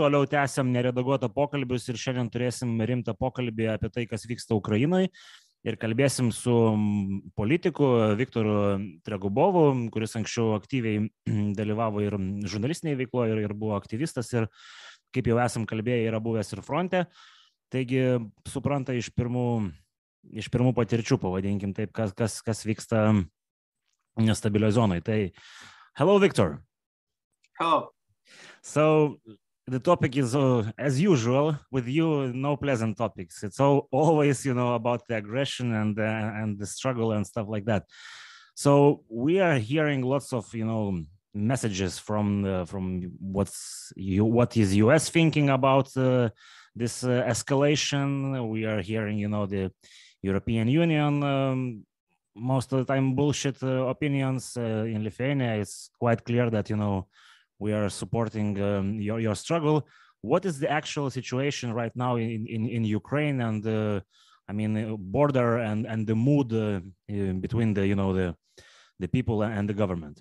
toliau tęsiam neredaguotą pokalbius ir šiandien turėsim rimtą pokalbį apie tai, kas vyksta Ukrainoje. Ir kalbėsim su politiku Viktoru Tregubovu, kuris anksčiau aktyviai dalyvavo ir žurnalistinėje veikloje, ir, ir buvo aktyvistas, ir kaip jau esam kalbėję, yra buvęs ir fronte. Taigi supranta iš pirmų, iš pirmų patirčių, pavadinkim taip, kas, kas, kas vyksta nestabilioje zonoje. Tai hello, Victor. Hello. So the topic is, uh, as usual, with you, no pleasant topics. It's all, always, you know, about the aggression and uh, and the struggle and stuff like that. So we are hearing lots of, you know, messages from uh, from what's you what is U.S. thinking about uh, this uh, escalation. We are hearing, you know, the European Union. Um, most of the time bullshit opinions in Lithuania. It's quite clear that you know we are supporting um, your, your struggle. What is the actual situation right now in, in, in Ukraine and uh, I mean uh, border and, and the mood uh, between the you know the the people and the government?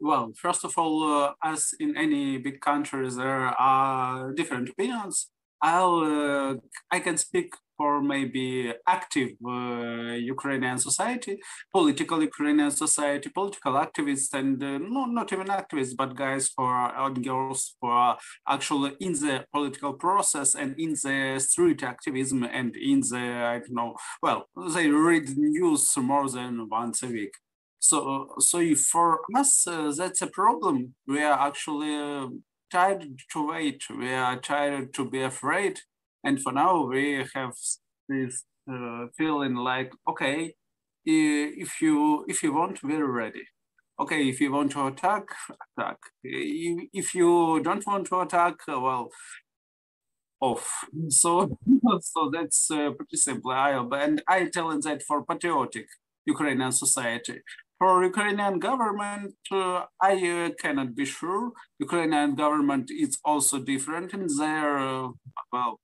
Well, first of all, uh, as in any big countries, there are different opinions. I'll uh, I can speak for maybe active uh, Ukrainian society, political Ukrainian society, political activists, and uh, no, not even activists, but guys for and girls for actually in the political process and in the street activism and in the I don't know. Well, they read news more than once a week. So, so for us, uh, that's a problem. We are actually uh, tired to wait. We are tired to be afraid and for now, we have this uh, feeling like, okay, if you if you want, we're ready. Okay, if you want to attack, attack. If you don't want to attack, uh, well, off. So, so that's uh, pretty simple. I, and I tell that for patriotic Ukrainian society. For Ukrainian government, uh, I uh, cannot be sure. Ukrainian government is also different in their, uh, well,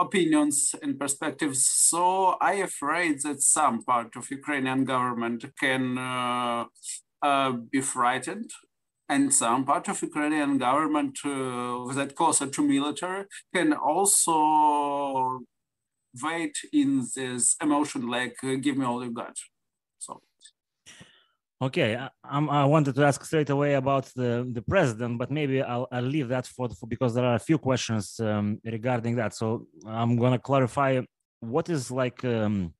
opinions and perspectives. So I afraid that some part of Ukrainian government can uh, uh, be frightened and some part of Ukrainian government uh, that closer to military can also wait in this emotion like give me all you got. So Okay, I, I, wanted to ask straight away about the, the president, but maybe I'll, I'll leave that for, for because there are a few questions um, regarding that. So I'm going to clarify what is like, um,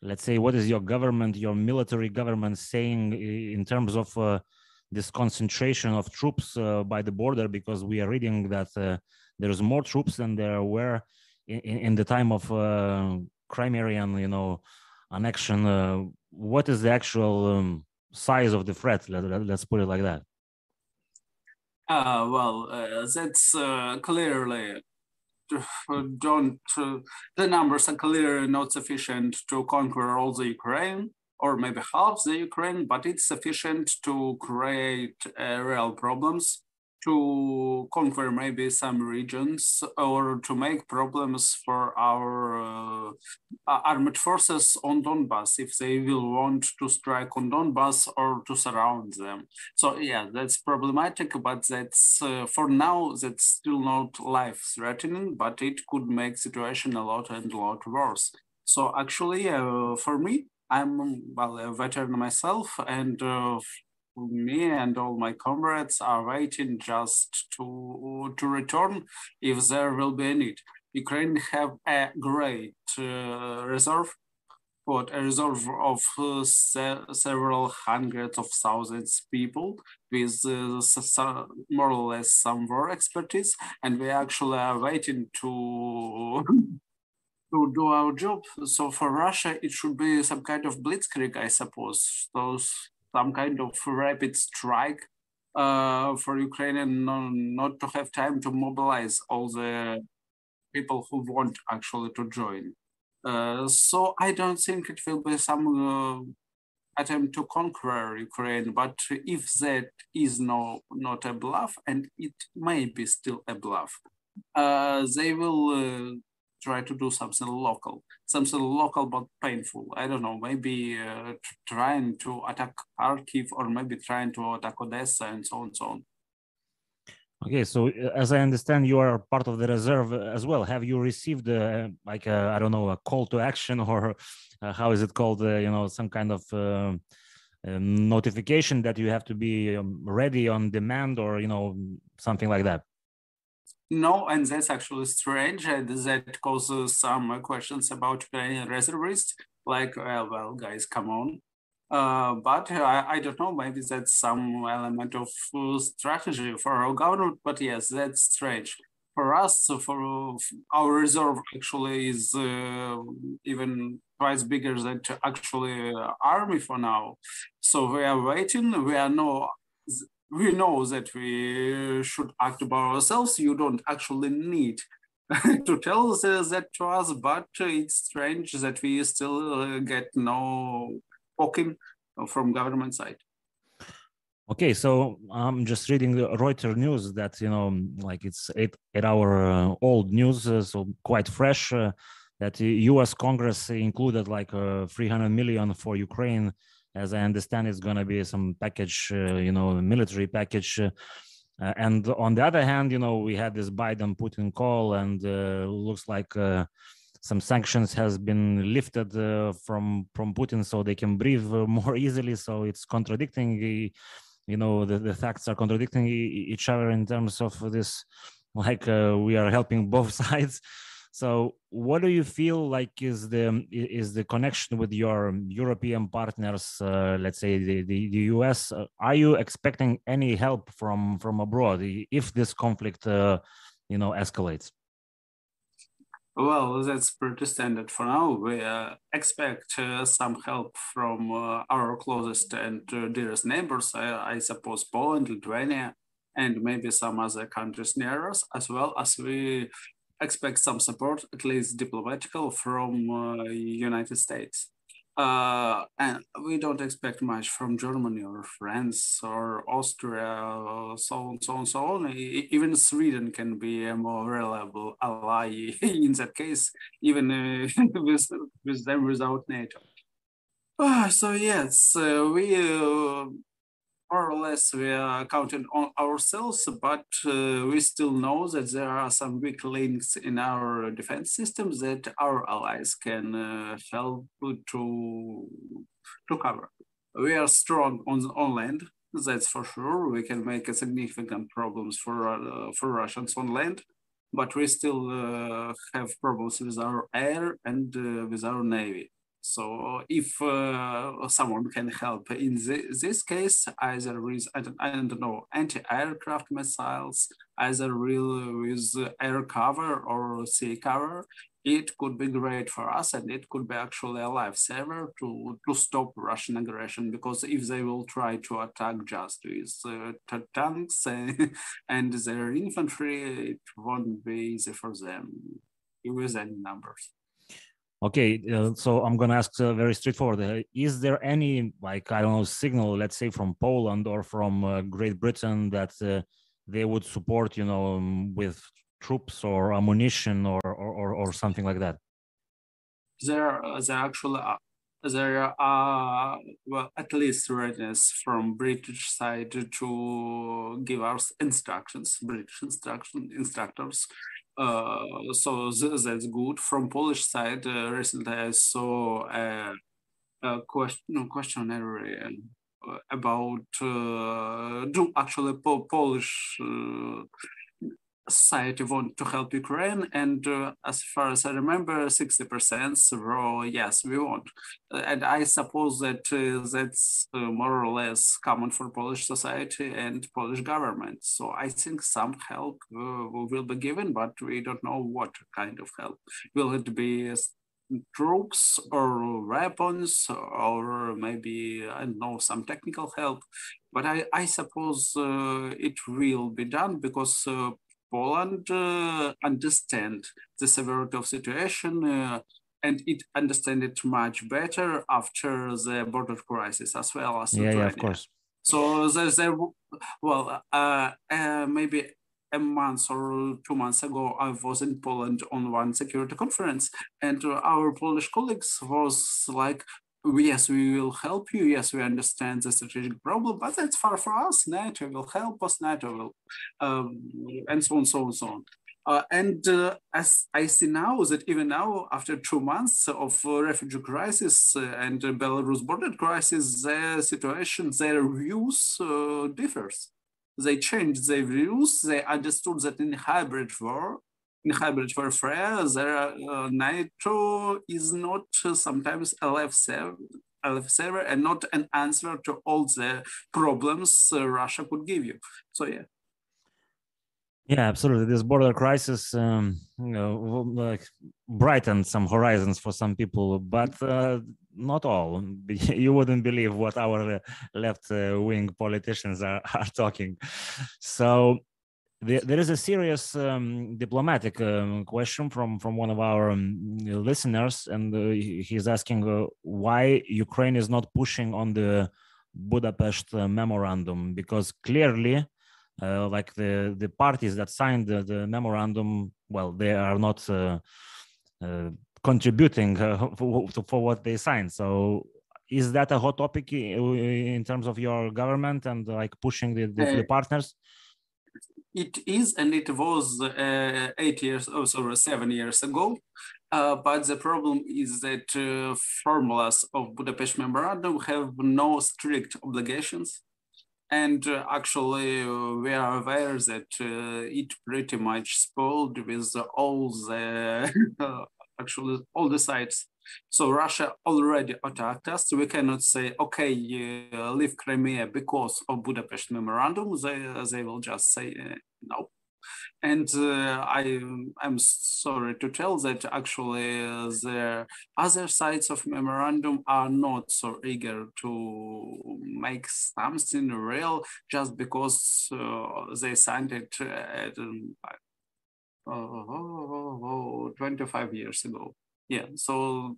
let's say, what is your government, your military government saying in terms of uh, this concentration of troops uh, by the border? Because we are reading that uh, there's more troops than there were in, in the time of uh, Crimean, you know, annexion. Uh, what is the actual um, size of the threat. Let, us put it like that. Uh, well, uh, that's uh, clearly don't the numbers are clearly not sufficient to conquer all the Ukraine or maybe half the Ukraine, but it's sufficient to create uh, real problems to conquer maybe some regions or to make problems for our uh, armed forces on Donbass if they will want to strike on Donbass or to surround them. So yeah, that's problematic, but that's uh, for now that's still not life threatening, but it could make situation a lot and a lot worse. So actually, uh, for me, I'm well a veteran myself, and uh, me and all my comrades are waiting just to to return if there will be a need. Ukraine have a great uh, reserve, but a reserve of uh, se several hundreds of thousands people with uh, more or less some war expertise, and we actually are waiting to. to do our job. So for Russia, it should be some kind of blitzkrieg, I suppose. Those some kind of rapid strike uh, for Ukraine not, not to have time to mobilize all the people who want actually to join. Uh, so I don't think it will be some uh, attempt to conquer Ukraine, but if that is no not a bluff, and it may be still a bluff, uh, they will uh, try to do something local, something local but painful. I don't know, maybe uh, trying to attack Kharkiv or maybe trying to attack Odessa and so on and so on. Okay, so uh, as I understand, you are part of the reserve as well. Have you received uh, like I don't know a call to action or uh, how is it called? Uh, you know, some kind of uh, um, notification that you have to be um, ready on demand or you know something like that. No, and that's actually strange. And that causes some questions about Ukrainian reservists. Like, well, well, guys, come on uh, but I, I, don't know, maybe that's some element of uh, strategy for our government. But yes, that's strange. For us, for our reserve actually is uh, even twice bigger than actually uh, army for now. So we are waiting. We are no, we know that we should act by ourselves. You don't actually need to tell us that to us, but it's strange that we still uh, get no poking from government side. Okay, so I'm just reading the Reuters news that you know, like it's eight eight hour uh, old news, uh, so quite fresh. Uh, that U.S. Congress included like uh, 300 million for Ukraine. As I understand, it's going to be some package, uh, you know, military package. Uh, and on the other hand, you know, we had this Biden Putin call, and looks like some sanctions has been lifted uh, from from Putin, so they can breathe uh, more easily. So it's contradicting, you know, the, the facts are contradicting each other in terms of this. Like uh, we are helping both sides. So, what do you feel like is the is the connection with your European partners? Uh, let's say the the, the US. Uh, are you expecting any help from from abroad if this conflict, uh, you know, escalates? Well, that's pretty standard for now. We uh, expect uh, some help from uh, our closest and uh, dearest neighbors, I suppose Poland, Lithuania, and maybe some other countries near us, as well as we expect some support, at least diplomatical, from uh, United States. Uh, and we don't expect much from Germany or France or Austria, so on, so on, so on. Even Sweden can be a more reliable ally in that case, even uh, with, with them without NATO. Uh, so yes, uh, we uh, more or less we are counting on ourselves, but uh, we still know that there are some weak links in our defense systems that our allies can uh, help to, to cover. We are strong on, on land, that's for sure. We can make a significant problems for, uh, for Russians on land, but we still uh, have problems with our air and uh, with our navy. So if uh, someone can help in this, case, either with, I don't, I don't know, anti-aircraft missiles, either real with air cover or sea cover, it could be great for us and it could be actually a lifesaver to, to stop Russian aggression because if they will try to attack just with uh, tanks and their infantry, it won't be easy for them with any numbers. Okay, uh, so I'm gonna ask uh, very straightforward. Uh, is there any like I don't know signal, let's say from Poland or from uh, Great Britain, that uh, they would support, you know, um, with troops or ammunition or or, or something like that? There, there actually are, there are well at least readiness from British side to give us instructions, British instruction instructors uh, so th that's good. From Polish side, uh, recently I saw a, a question, no, questionnaire uh, about uh, do actually po Polish uh, society want to help Ukraine. And uh, as far as I remember, 60% were yes, we want. And I suppose that uh, that's uh, more or less common for Polish society and Polish government. So I think some help uh, will be given, but we don't know what kind of help. Will it be troops or weapons or maybe I don't know some technical help but I, I suppose uh, it will be done because uh, Poland uh, understand the severity of situation uh, and it understand it much better after the border crisis as well as yeah, yeah of course. So there's there, well, uh, uh, maybe a month or two months ago, I was in Poland on one security conference, and our Polish colleagues was like, yes, we will help you. Yes, we understand the strategic problem, but that's far for us. NATO will help us. NATO will, um, and so on, so on, so on. Uh, and uh, as I see now, that even now, after two months of uh, refugee crisis uh, and Belarus border crisis, their situation, their views uh, differs. They changed their views. They understood that in hybrid war, in hybrid warfare, their uh, NATO is not sometimes a left server, a left server and not an answer to all the problems Russia could give you. So yeah. Yeah, absolutely. This border crisis, um, you know, like brightened some horizons for some people, but uh, not all. You wouldn't believe what our left-wing politicians are, are talking. So there, there is a serious um, diplomatic um, question from from one of our um, listeners, and uh, he's asking uh, why Ukraine is not pushing on the Budapest uh, memorandum because clearly uh, like the the parties that signed the, the memorandum well they are not uh, uh, contributing for, for, what they signed. So is that a hot topic in terms of your government and like pushing the, the, the partners it is and it was uh, eight years oh sorry seven years ago uh, but the problem is that uh, formulas of budapest memorandum have no strict obligations and uh, actually, uh, we are aware that uh, it pretty much spoiled with all the actually all the sites. So Russia already attacked us. We cannot say, okay, leave Crimea because of Budapest memorandum. They, they will just say no. And uh, I, I'm sorry to tell that actually uh, the other sides of memorandum are not so eager to make something real just because uh, they signed it at, um, uh, 25 years ago yeah so,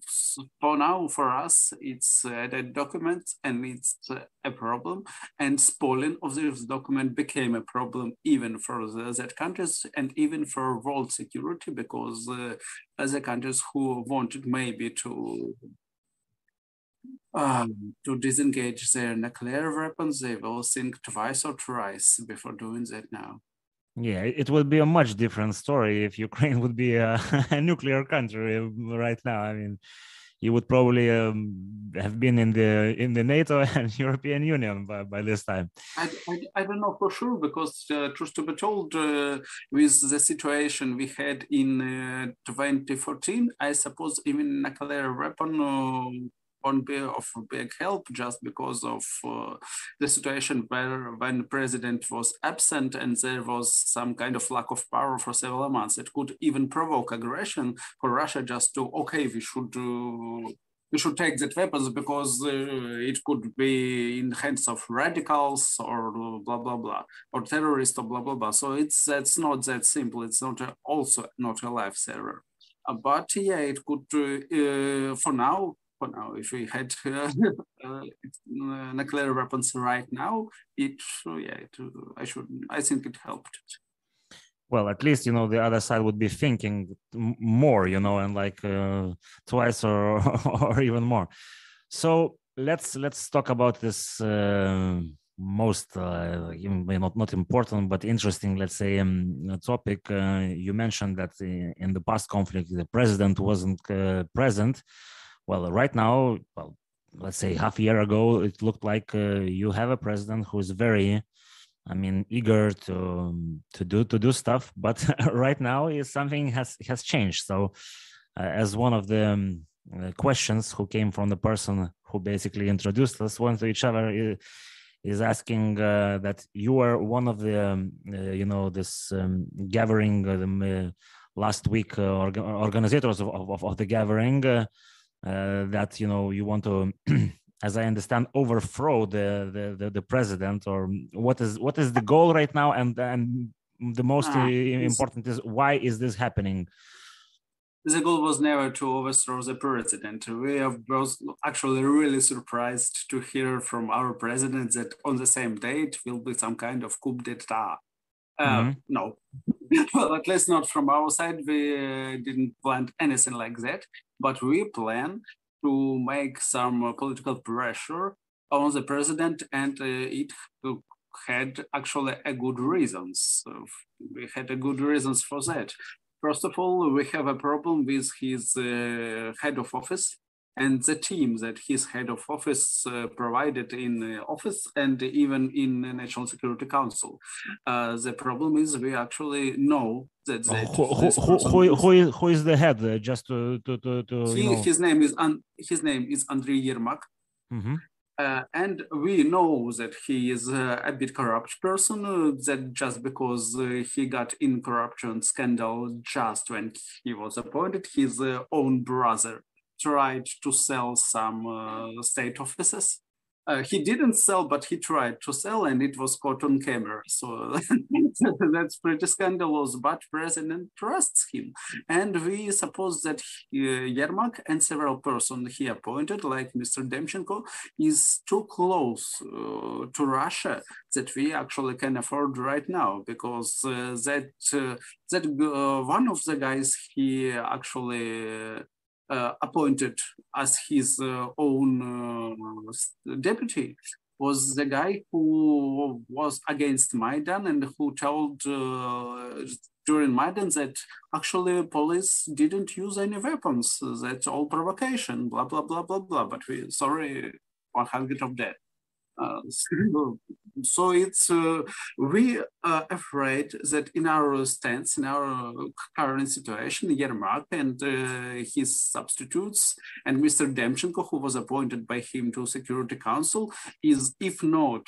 for now for us it's uh, a document and it's a problem and spoiling of this document became a problem even for the other countries and even for world security because uh, other countries who wanted maybe to um, to disengage their nuclear weapons, they will think twice or thrice before doing that now. Yeah, it would be a much different story if Ukraine would be a, a nuclear country right now. I mean, you would probably um, have been in the in the NATO and European Union by, by this time. I, I, I don't know for sure because uh, truth to be told, uh, with the situation we had in uh, 2014, I suppose even nuclear weapon uh, won't be of big help just because of uh, the situation where when the president was absent and there was some kind of lack of power for several months. It could even provoke aggression for Russia just to, okay, we should do we should take that weapons because uh, it could be in the hands of radicals or blah blah blah or terrorists or blah blah blah. So it's that's not that simple. It's not a, also not a lifesaver. Uh, but yeah, it could uh, for now for now. If we had uh, uh, nuclear weapons right now, it yeah, it, I should I think it helped. Well, at least you know the other side would be thinking more, you know, and like uh, twice or or even more. So let's let's talk about this uh, most uh, not not important but interesting let's say um, topic uh, you mentioned that in the past conflict the president wasn't uh, present well, right now, well, let's say half a year ago, it looked like uh, you have a president who is very, I mean, eager to to do to do stuff. But right now, is something has has changed. So, uh, as one of the um, uh, questions who came from the person who basically introduced us one to each other is, is asking uh, that you are one of the um, uh, you know this um, gathering uh, last week org- organizers of, of, of, the gathering uh, that you know you want to as i understand overthrow the, the, the the president or what is what is the goal right now and and the most uh, important is why is this happening the goal was never to overthrow the president. We are both actually really surprised to hear from our president that on the same date will be some kind of coup d'etat. Uh, mm-hmm. No, well, at least not from our side. We uh, didn't plan anything like that but we plan to make some political pressure on the president, and it had actually a good reasons. We had a good reasons for that. First of all, we have a problem with his uh, head of office and the team that his head of office uh, provided in office and even in National Security Council. Uh, the problem is we actually know that, that who, who, who, who, who, is, who is the head uh, just to to to, to he, you know. his name is his name is Andrei Yermak. Mm-hmm. Uh, and we know that he is uh, a bit corrupt person uh, that just because uh, he got in corruption scandal just when he was appointed his uh, own brother tried to sell some uh, state offices uh, he didn't sell, but he tried to sell, and it was caught on camera. So that's pretty scandalous. But president trusts him, and we suppose that uh, Yermak and several persons he appointed, like Mr. Demchenko, is too close to Russia that we actually can afford right now, because uh, that uh, that uh, one of the guys he actually appointed as his uh, own uh, deputy was the guy who was against Maidan and who told during Maidan that actually police didn't use any weapons, that's all provocation, blah, blah, blah, blah, blah. But we, sorry, 100 of that. Uh, so it's uh, we are afraid that in our stance, in our current situation, Yermak and uh, his substitutes and Mr. Demchenko, who was appointed by him to Security Council, is if not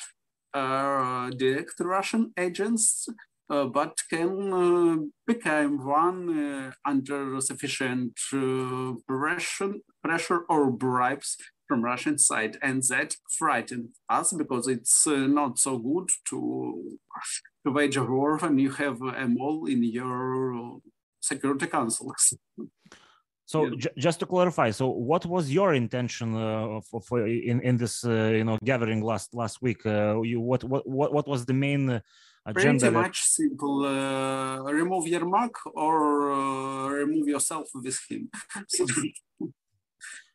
direct Russian agents, uh, but can uh, become one uh, under sufficient pressure, pressure or bribes from Russian side, and that frightened us because it's uh, not so good to to wage a war when you have a mole in your Security Council. So yeah. just to clarify, so what was your intention uh, for, for, in in this uh, you know gathering last last week? Uh, you what what what what was the main uh, agenda? Pretty much simple. Uh, remove Yermak or uh, remove yourself with him.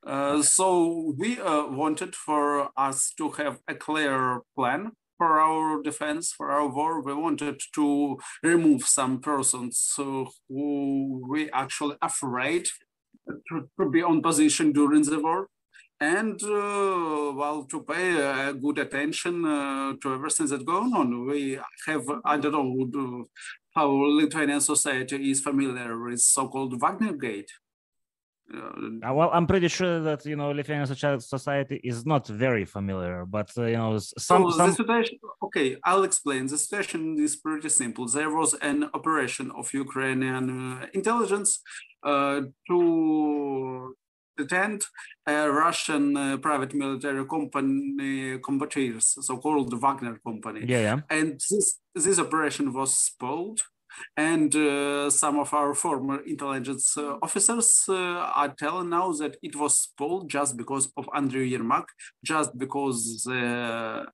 So, uh, so we uh, wanted for us to have a clear plan for our defense, for our war. We wanted to remove some persons who we actually afraid to, to be on position during the war. And uh, well, to pay uh, good attention uh, to everything that's going on, we have, I don't know how Lithuanian society is familiar with so-called Wagner Gate. Uh, well, I'm pretty sure that you know Lithuanian society is not very familiar, but uh, you know some. So some... situation, okay, I'll explain. The situation is pretty simple. There was an operation of Ukrainian uh, intelligence uh, to detain a Russian uh, private military company combatants, so-called Wagner company. Yeah, yeah. And this this operation was spoiled and uh, some of our former intelligence uh, officers uh, are telling now that it was spoiled just because of Andrei Yermak, just because uh,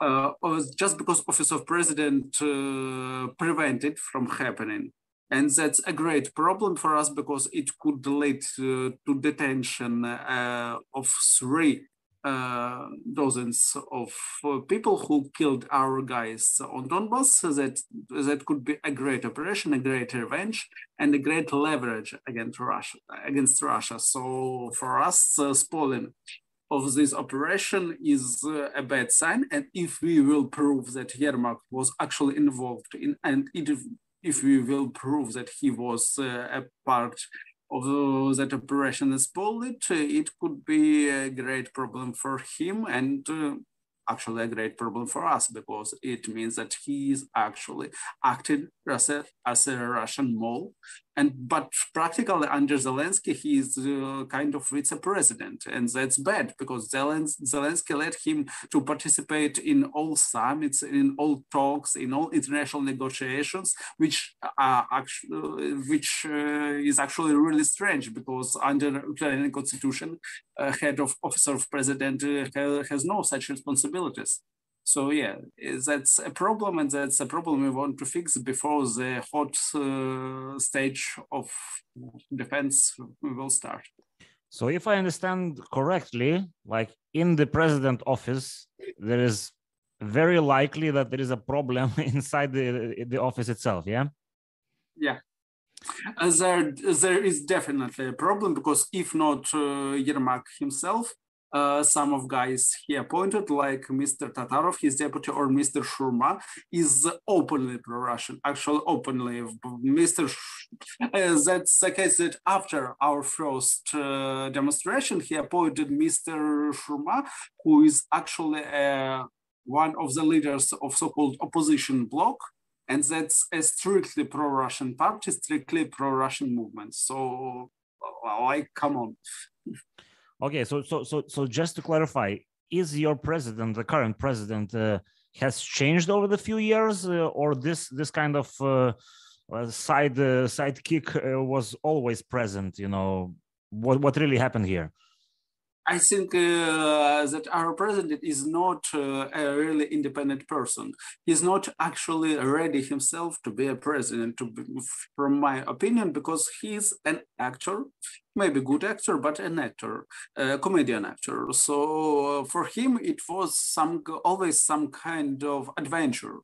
uh, just because Office of President uh, prevented from happening. And that's a great problem for us because it could lead to detention of three uh, dozens of uh, people who killed our guys on Donbass. That that could be a great operation, a great revenge, and a great leverage against Russia. Against Russia. So for us, uh, spoiling of this operation is uh, a bad sign. And if we will prove that Yermak was actually involved in, and it, if we will prove that he was uh, a part although that operation is pulled, it could be a great problem for him and uh, actually a great problem for us because it means that he is actually acting as a, as a Russian mole and but practically under Zelensky, he is uh, kind of vice president, and that's bad because Zelensky let him to participate in all summits, in all talks, in all international negotiations, which are actually which uh, is actually really strange because under Ukrainian constitution, uh, head of officer of president uh, has no such responsibilities. So yeah, that's a problem, and that's a problem we want to fix before the hot uh, stage of defense will start. So if I understand correctly, like in the president office, there is very likely that there is a problem inside the the office itself. Yeah. Yeah. Uh, there, there is definitely a problem because if not uh, Yermak himself, uh, some of guys he appointed, like Mr. Tatarov, his deputy, or Mr. Shurma, is openly pro-Russian, actually openly. Mr. Sh- uh, that's the case that after our first uh, demonstration, he appointed Mr. Shurma, who is actually uh, one of the leaders of so-called opposition bloc, and that's a strictly pro-Russian party, strictly pro-Russian movement. So, like, come on. Okay, so so so so just to clarify, is your president, the current president, uh, has changed over the few years, uh, or this this kind of uh, uh side uh, sidekick uh, was always present? You know, what what really happened here? I think uh, that our president is not uh, a really independent person. He's not actually ready himself to be a president, to be, from my opinion, because he's an actor, maybe good actor, but an actor, a comedian actor. So uh, for him, it was some always some kind of adventure.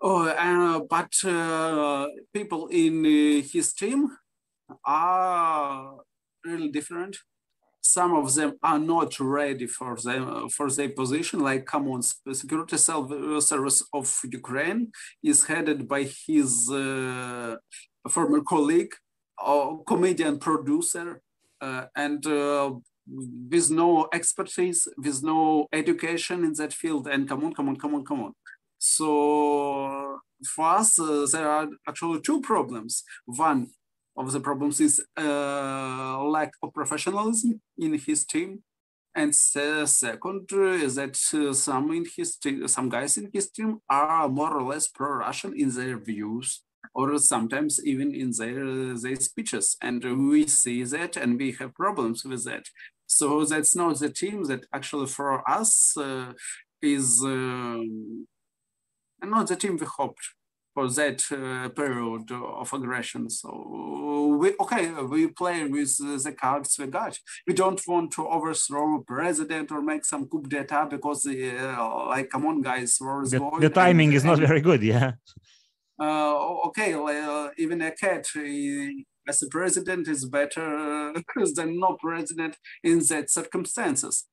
Oh, uh, but uh, people in uh, his team are really different some of them are not ready for them for their position. Like Commons Security Service of Ukraine is headed by his uh, former colleague, uh, comedian producer, uh, and uh, with no expertise, with no education in that field. And come on, come on, come on, come on. So for us, uh, there are actually two problems. One, of the problems is uh, lack of professionalism in his team. And second is that uh, some in his team, some guys in his team are more or less pro-Russian in their views, or sometimes even in their their speeches. And we see that, and we have problems with that. So that's not the team that actually for us uh, is um, not the team we hoped for that uh, period of aggression. So we okay, we play with the cards we got. We don't want to overthrow a president or make some coup d'état because, uh, like, come on, guys, the, the timing and, is not and, very good. Yeah. Uh, okay, uh, even a cat as a president is better than no president in that circumstances.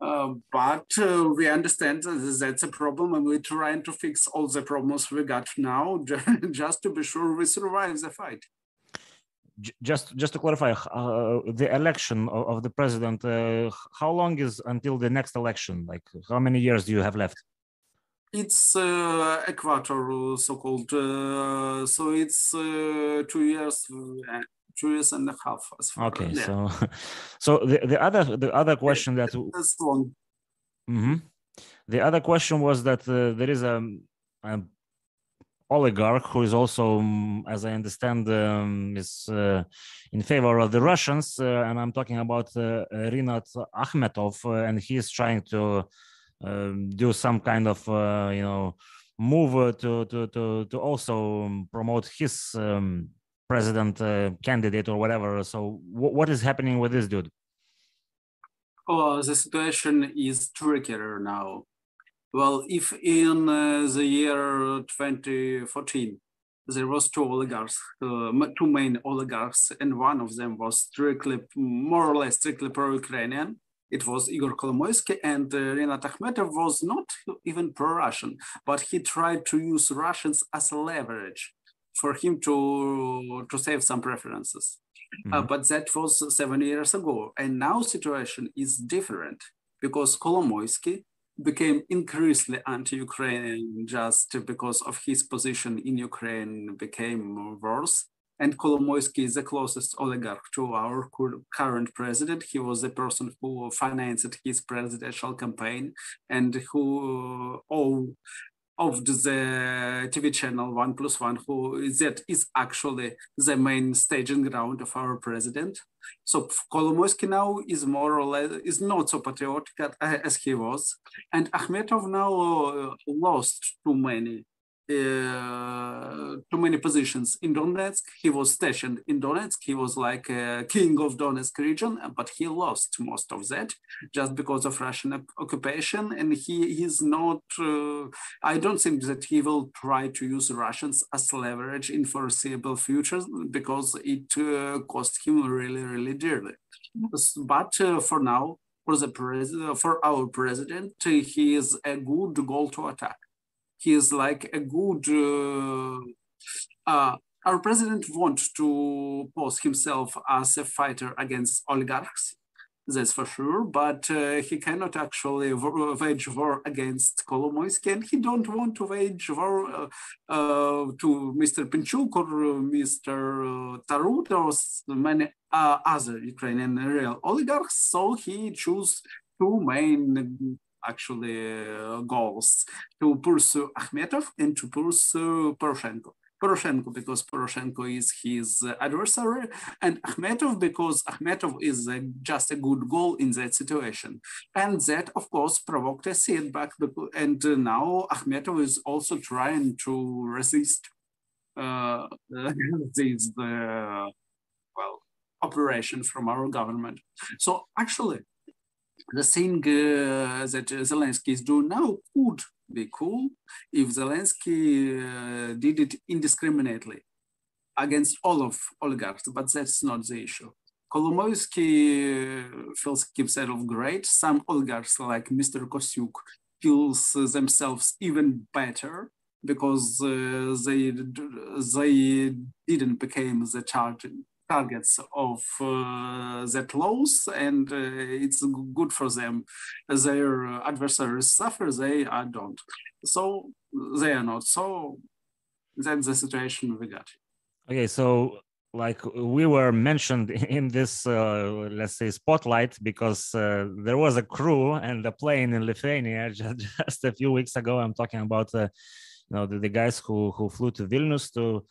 Uh, but uh, we understand that that's a problem and we're trying to fix all the problems we got now just to be sure we survive the fight. Just just to clarify uh, the election of, the president uh, how long is until the next election? Like how many years do you have left? It's uh, a quarter so-called so it's two years two years and a half. okay, so so the, the other the other question that that's long. Mm-hmm. The other question was that uh, there is a, a, oligarch who is also, um, as I understand, um, is uh, in favor of the Russians, uh, and I'm talking about uh, Rinat Akhmetov, uh, and he is trying to um, do some kind of uh, you know move to to to to also promote his um, president uh, candidate or whatever. So what is happening with this dude? Oh, the situation is trickier now. Well, if in uh, the year 2014 there was two oligarchs, uh, two main oligarchs, and one of them was strictly, more or less strictly pro-Ukrainian. It was Igor Kolomoisky, and uh, Rinat Akhmetov was not even pro-Russian, but he tried to use Russians as leverage for him to to save some preferences. Uh, mm-hmm. Uh, but that was seven years ago, and now situation is different because Kolomoisky became increasingly anti-Ukrainian just because of his position in Ukraine became worse. And Kolomoisky is the closest oligarch to our current president. He was the person who financed his presidential campaign and who all of the TV channel One Plus One, who that is actually the main staging ground of our president. So Kolomoisky now is more or less is not so patriotic as he was, and Akhmetov now uh, lost too many uh, too many positions in Donetsk. He was stationed in Donetsk. He was like a king of Donetsk region, but he lost most of that just because of Russian occupation. And he is not, uh, I don't think that he will try to use Russians as leverage in foreseeable future because it uh, cost him really, really dearly. But uh, for now, for the president, for our president, he is a good goal to attack he is like a good uh, uh, our president wants to pose himself as a fighter against oligarchs that's for sure but uh, he cannot actually wage war against Kolomoisky and he don't want to wage war uh, uh, to Mr. Pinchuk or Mr. Tarut or many uh, other Ukrainian real oligarchs so he choose two main actually uh, goals to pursue Akhmetov and to pursue Poroshenko. Poroshenko because Poroshenko is his adversary, and Akhmetov because Akhmetov is a, just a good goal in that situation. And that, of course, provoked a setback. And now Akhmetov is also trying to resist uh, this, uh, well, operation from our government. So actually, the thing uh, that Zelensky is doing now could be cool if Zelensky uh, did it indiscriminately against all of oligarchs, but that's not the issue. Kolomoisky uh, feels himself great. Some oligarchs like Mr. Kosyuk feels themselves even better because uh, they they didn't become the target targets of uh, that laws and uh, it's good for them. Their adversaries suffer, they are don't. So they are not. So that's the situation we got. Okay, so like we were mentioned in this uh, let's say spotlight because uh, there was a crew and a plane in lithuania just, just a few weeks ago i'm talking about uh, you know the, the, guys who who flew to vilnius to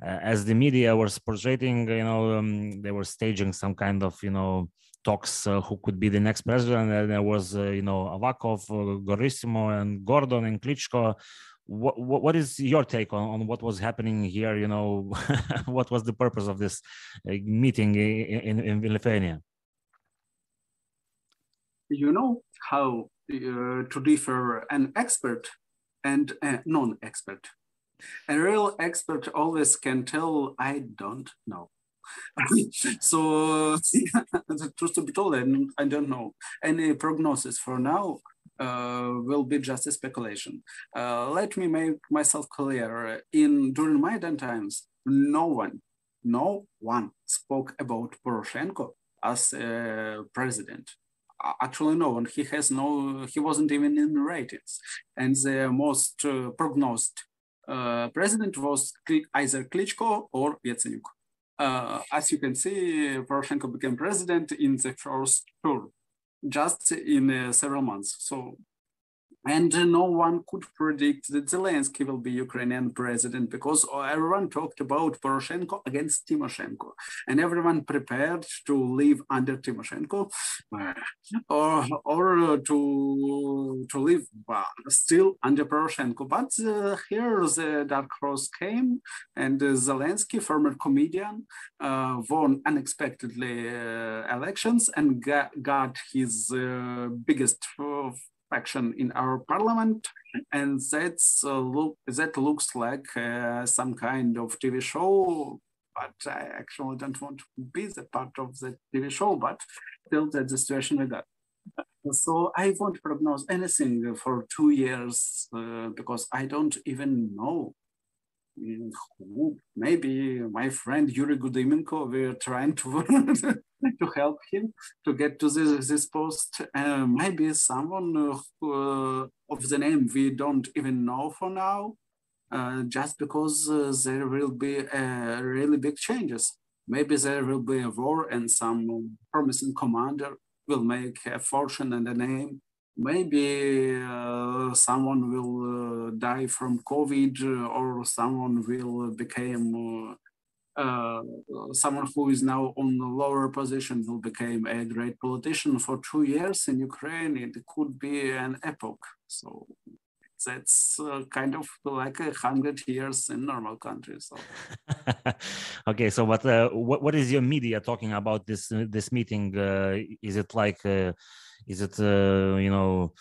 as the media was portraying, you know, um, they were staging some kind of, you know, talks uh, who could be the next president. And there was, uh, you know, Avakov, uh, Gorissimo, and Gordon and Klitschko. What, what, what is your take on, on what was happening here? You know, what was the purpose of this uh, meeting in, in, in Lithuania? You know how uh, to differ an expert and a non-expert a real expert always can tell, I don't know. so truth to be told, I don't know. Any prognosis for now uh, will be just a speculation. Uh, let me make myself clear. In during Maidan times, no one, no one spoke about Poroshenko as a president. Actually, no one. He has no. He wasn't even in the ratings, and the most uh, prognosed uh, president was either Klitschko or Yatsenyuk. Uh, as you can see, Poroshenko became president in the first tour, just in uh, several months. So and no one could predict that Zelensky will be Ukrainian president because everyone talked about Poroshenko against Timoshenko, and everyone prepared to live under Timoshenko or, or to, to live still under Poroshenko. But uh, here the dark horse came, and uh, Zelensky, former comedian, uh, won unexpectedly uh, elections and got, got his uh, biggest faction in our parliament, and that's uh, look that looks like uh, some kind of TV show. But I actually don't want to be the part of the TV show. But still, that's the situation we got. So I won't prognose anything for two years uh, because I don't even know who. Maybe my friend Yuri Gudymenko. We're trying to to help him to get to this, this post. Uh, maybe someone who, uh, of the name we don't even know for now, uh, just because uh, there will be really big changes. Maybe there will be a war and some promising commander will make a fortune and a name. Maybe uh, someone will uh, die from COVID or someone will become uh, someone who is now on the lower position will become a great politician for two years in Ukraine, it could be an epoch. So that's uh, kind of like a hundred years in normal countries. So. okay, so what, uh, what what is your media talking about this uh, this meeting? Uh, is it like uh, is it uh, you know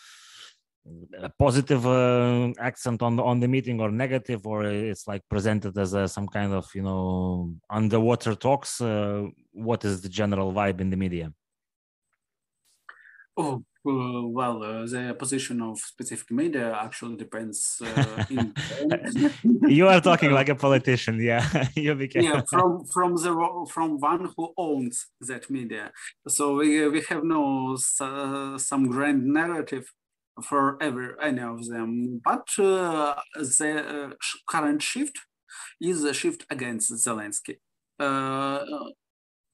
a positive accent on the on the meeting or negative, or it's like presented as a, some kind of you know underwater talks? what is the general vibe in the media? Oh, uh, well, uh, the position of specific media actually depends. Uh, in... you are talking like a politician, yeah. you became... yeah, from from the from one who owns that media. So we we have no uh, some grand narrative for every any of them, but uh, the uh, current shift is a shift against Zelensky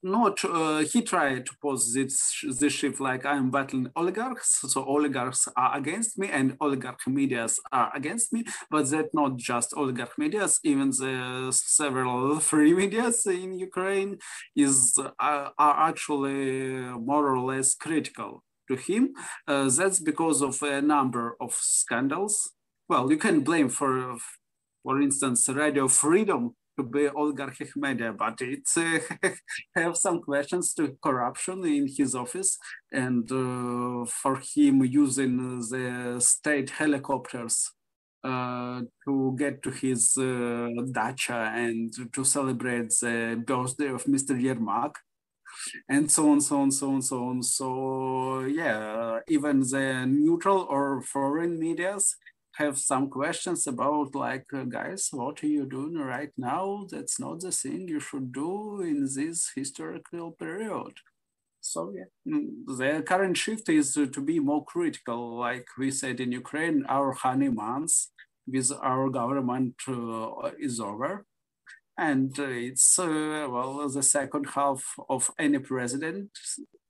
not uh, he tried to pose this this shift like I'm battling oligarchs, so oligarchs are against me and oligarch medias are against me. But that not just oligarch medias, even the several free medias in Ukraine is uh, are actually more or less critical to him. Uh, that's because of a number of scandals. Well, you can blame for, for instance, Radio Freedom to be oligarchic media, but it uh, have some questions to corruption in his office and uh, for him using the state helicopters uh, to get to his uh, dacha and to celebrate the birthday of Mr. Yermak and so on, so on, so on, so on. So yeah, even the neutral or foreign medias have some questions about like, uh, guys, what are you doing right now? That's not the thing you should do in this historical period. So yeah, mm, the current shift is to, be more critical. Like we said in Ukraine, our honey months with our government uh, is over. And uh, it's, uh, well, the second half of any president,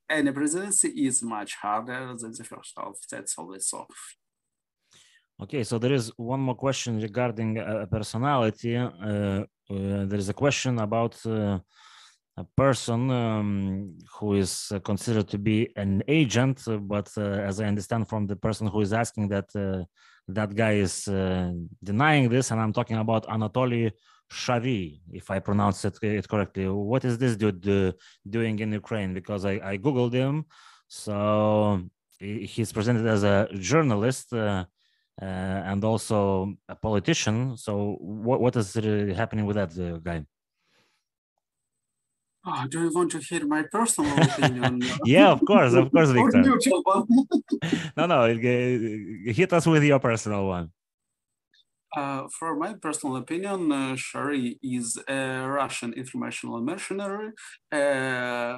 any presidency is much harder than the first half. That's always so. Okay, so there is one more question regarding uh, personality. Uh, uh, there is a question about uh, a person um, who is uh, considered to be an agent, but as I understand from the person who is asking that, that guy is denying this, and I'm talking about Anatoly Shary, if I pronounce it, it correctly. What is this dude doing in Ukraine? Because I, I googled him, so he's presented as a journalist uh, and also a politician. So what what is happening with that uh, guy? Oh, do you want to hear my personal opinion? yeah, of course, of course, Victor. no, no, hit us with your personal one. Uh, for my personal opinion, uh, Shary is a Russian informational mercenary, uh,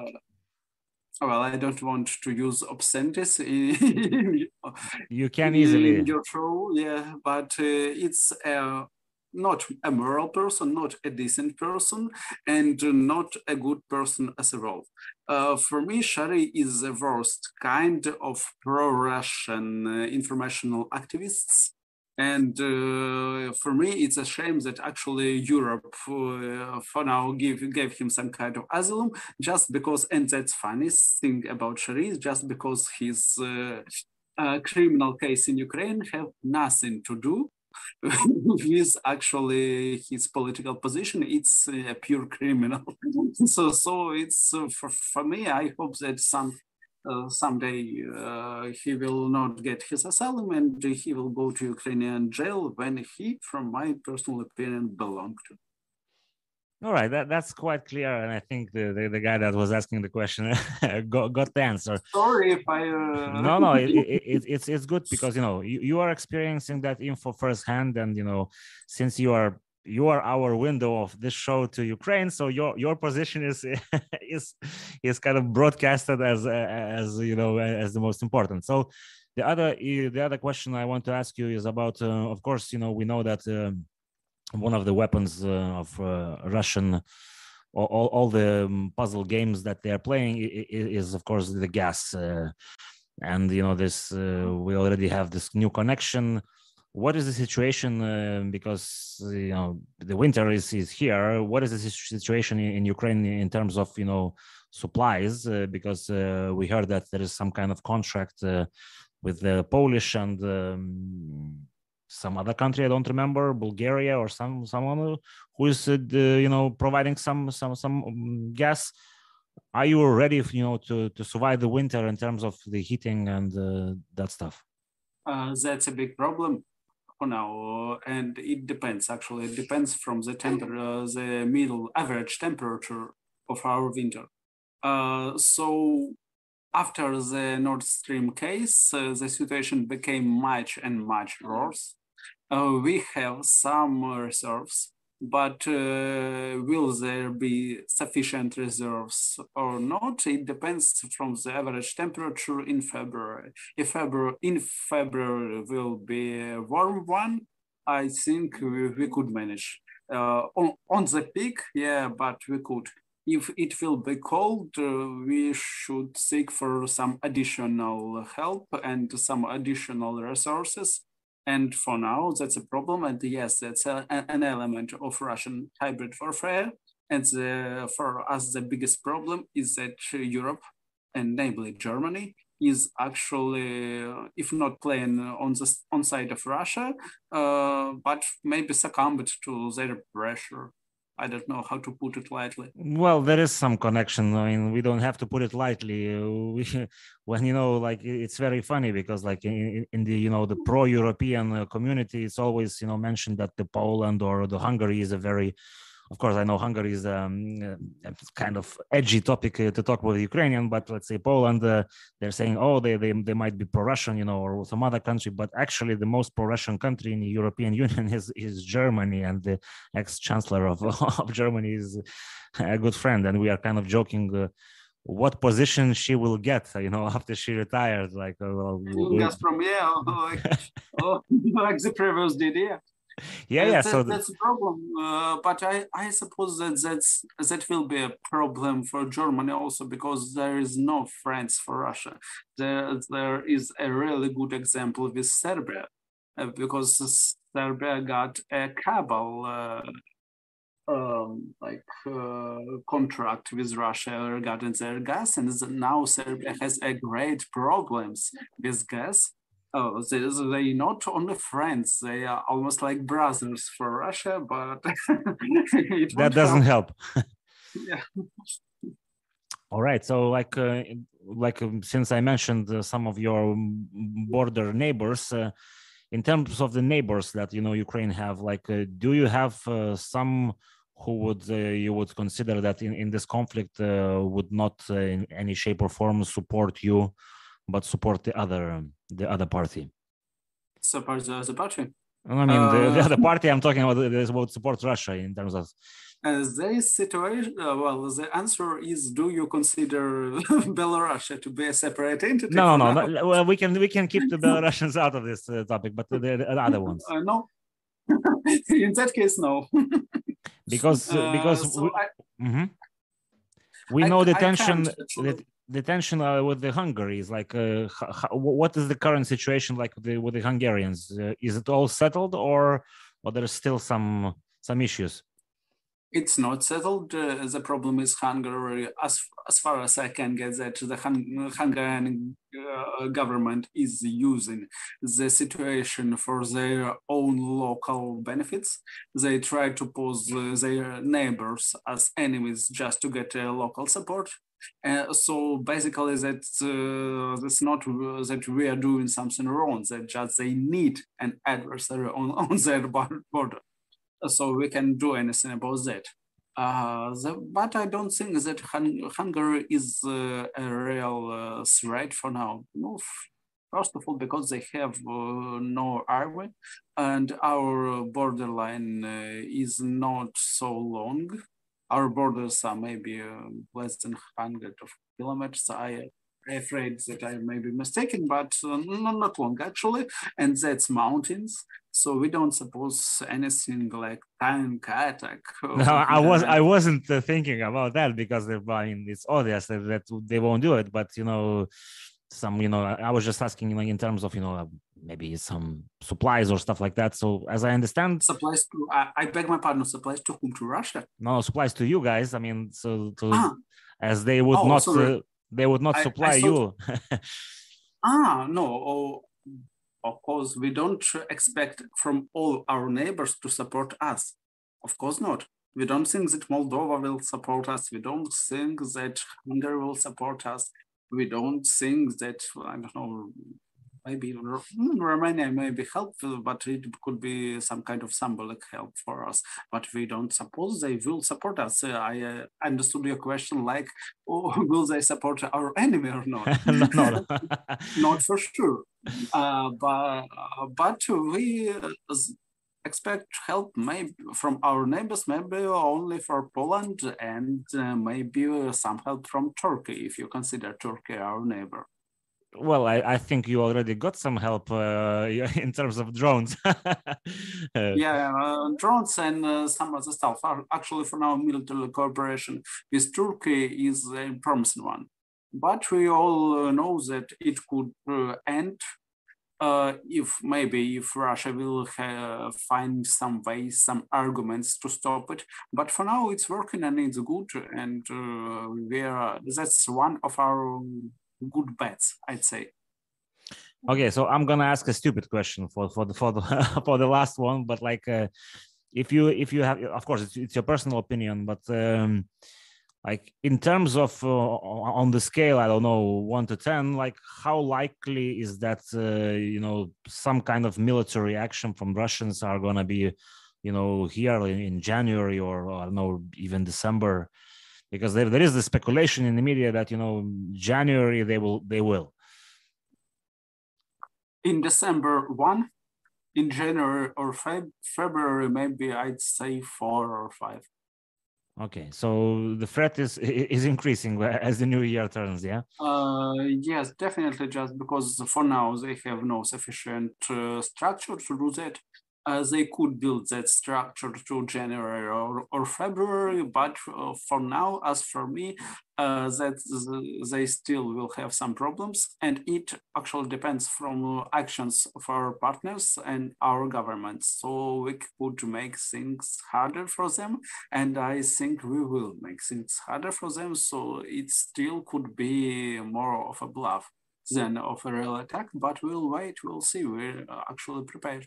well, I don't want to use obscenities in, you can easily in your show, yeah, but uh, it's a, not a moral person, not a decent person, and not a good person as a whole. Uh, for me, Shary is the worst kind of pro-Russian uh, informational activists and uh, for me, it's a shame that actually Europe, uh, for now, give, gave him some kind of asylum just because, and that's funny thing about Shary, just because his uh, uh, criminal case in Ukraine have nothing to do with actually his political position. It's a pure criminal. so, so it's uh, for, for me. I hope that some uh, someday uh, he will not get his asylum and he will go to Ukrainian jail when he, from my personal opinion, belonged to. All right, that, that's quite clear, and I think the, the, the guy that was asking the question got, got the answer. Sorry if I. Uh... No, no, it, it, it, it's it's good because you know you, you are experiencing that info firsthand, and you know since you are you are our window of this show to Ukraine. So your your position is is is kind of broadcasted as as you know as the most important. So the other the other question I want to ask you is about, uh, of course, you know we know that uh, one of the weapons uh, of uh, Russian. All, all the um, puzzle games that they are playing is, of course, the gas, uh, and you know this. Uh, we already have this new connection what is the situation uh, because you know the winter is, is here what is the situation in, in ukraine in terms of you know supplies uh, because uh, we heard that there is some kind of contract uh, with the polish and um, some other country I don't remember, Bulgaria or some someone who is uh, you know providing some some some um, gas. Are you ready, you know, to to survive the winter in terms of the heating and uh, that stuff? Uh, that's a big problem now, and it depends. Actually, it depends from the temper, uh, the middle average temperature of our winter. Uh, so after the Nord Stream case, uh, the situation became much and much worse. Uh, we have some reserves, but uh, will there be sufficient reserves or not? It depends from the average temperature in February. If February in February will be a warm one, I think we, we could manage. Uh, on, on the peak, yeah, but we could if it will be cold, uh, we should seek for some additional help and some additional resources. And for now, that's a problem. And yes, that's a, an element of Russian hybrid warfare. And the, for us, the biggest problem is that Europe, and namely Germany, is actually, if not playing on the on side of Russia, uh, but maybe succumbed to their pressure. I don't know how to put it lightly. Well, there is some connection. I mean, we don't have to put it lightly. We, when you know, like it's very funny because, like in, in the you know the pro-European uh, community, it's always you know mentioned that the Poland or the Hungary is a very of course, I know Hungary is um, uh, kind of edgy topic uh, to talk with Ukrainian, but let's say Poland, uh, they're saying, oh, they, they, they might be pro-Russian, you know, or some other country, but actually the most pro-Russian country in the European Union is, is Germany, and the ex-chancellor of, of Germany is a good friend, and we are kind of joking uh, what position she will get, you know, after she retired. Like, uh, Gazprom, yeah, like, oh, like the previous did, yeah, yeah. so that's a problem. Uh, but I, I suppose that that's that will be a problem for Germany also because there is no friends for Russia. There, there is a really good example with Serbia, uh, because Serbia got a cable. Uh, um, like uh, contract with Russia regarding their gas, and now Serbia has a great problems with gas Oh, they, they not only friends, they are almost like brothers for Russia, but that doesn't help. help. yeah. All right. So, like, uh, like um, since I mentioned uh, some of your border neighbors, uh, in terms of the neighbors that you know Ukraine have, like, uh, do you have uh, some who would uh, you would consider that in, in this conflict would not in any shape or form support you but support the other the other party. Support the other party. I mean, uh, the, the, uh, other party I'm talking about is about support Russia in terms of. As this situation, uh, well, the answer is: Do you consider Belarus to be a separate entity? No, no, no. Well, we can we can keep the Belarusians out of this uh, topic, but the, the other ones. Uh, no. in that case, no. because uh, because so we, I, mm-hmm. we know I, the tension. That, the tension uh, with the Hungary is like, uh, what is the current situation like with the, with the Hungarians? Uh, is it all settled, or or there's still some some issues? It's not settled. Uh, the problem is Hungary, as as far as I can get that the Hung Hungarian uh, government is using the situation for their own local benefits. They try to pose uh, their neighbors as enemies just to get local support uh, so basically, that uh, that's not uh, that we are doing something wrong. That just they need an adversary on, on their border, so we can do anything about that. Uh, the, but I don't think that Hung Hungary is uh, a real uh, threat for now. No, first of all, because they have no army, and our borderline is not so long our borders are maybe uh, less than 100 of kilometers. I afraid that I may be mistaken, but uh, not long actually, and that's mountains. So we don't suppose anything like tank attack. No, I was I wasn't uh, thinking about that because I mean it's obvious that, that they won't do it, but you know some you know i was just asking like in terms of you know maybe some supplies or stuff like that so as i understand supplies to i, I beg my pardon supplies to whom to russia no supplies to you guys i mean so to ah. as they would oh, not uh, they would not supply I, I you ah no oh, Of course, we don't expect from all our neighbors to support us. Of course not. We don't think that Moldova will support us. We don't think that Hungary will support us. We don't think that, I don't know, maybe hmm, Romania may be helpful, but it could be some kind of symbolic help for us. But we don't suppose they will support us. Uh, I uh, understood your question like, oh, will they support our enemy or not? no, no. not for sure. Uh, but, but we expect help maybe from our neighbors, maybe only for Poland and uh, maybe some help from Turkey, if you consider Turkey our neighbor. Well, I, I think you already got some help uh, in terms of drones. Uh, yeah, uh, drones and uh, some other stuff. Actually, for now, military cooperation with Turkey is a promising one. But we all uh, know that it could end uh, if maybe if Russia will find some ways, some arguments to stop it. But for now, it's working and it's good, and we are, that's one of our good bets, I'd say. Okay, so I'm gonna ask a stupid question for for the for the for the last one, but like, uh, if you if you have, of course, it's, it's your personal opinion, but. Um, like in terms of uh, on the scale i don't know 1 to 10 like how likely is that uh, you know some kind of military action from russians are to be you know here in, in january or, i don't know even december because there, there is the speculation in the media that you know january they will they will in december 1 in january or Feb- february maybe i'd say 4 or 5 Okay, so the threat is is increasing as the new year turns, yeah. Uh, yes, definitely. Just because for now they have no sufficient uh, structure to do that, uh, they could build that structure to January or, or February, but uh, for now, as for me, uh, that they still will have some problems, and it actually depends from actions of our partners and our governments. So we could make things harder for them, and I think we will make things harder for them. So it still could be more of a bluff than of a real attack, but we'll wait, we'll see. We're actually prepared.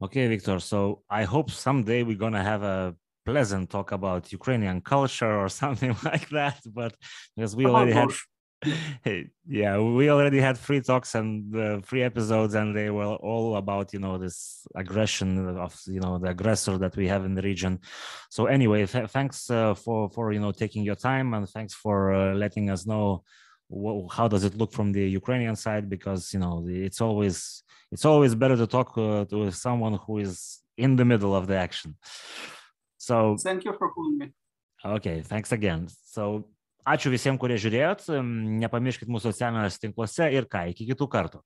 Okay, Victor. So I hope someday we're gonna have a pleasant talk about Ukrainian culture or something like that. But because we already had, yeah, we already had three talks and uh, three episodes, and they were all about you know this aggression of you know the aggressor that we have in the region. So anyway, th- thanks uh, for for you know taking your time and thanks for uh, letting us know how does it look from the Ukrainian side because you know it's always it's always better to talk uh, to someone who is in the middle of the action. So thank you for calling me. Okay, thanks again. So ačiū visiems, kurie žiūrėjot. Nepamirškit mūsų socialiniuose tinkluose ir ką, iki kitų kartų.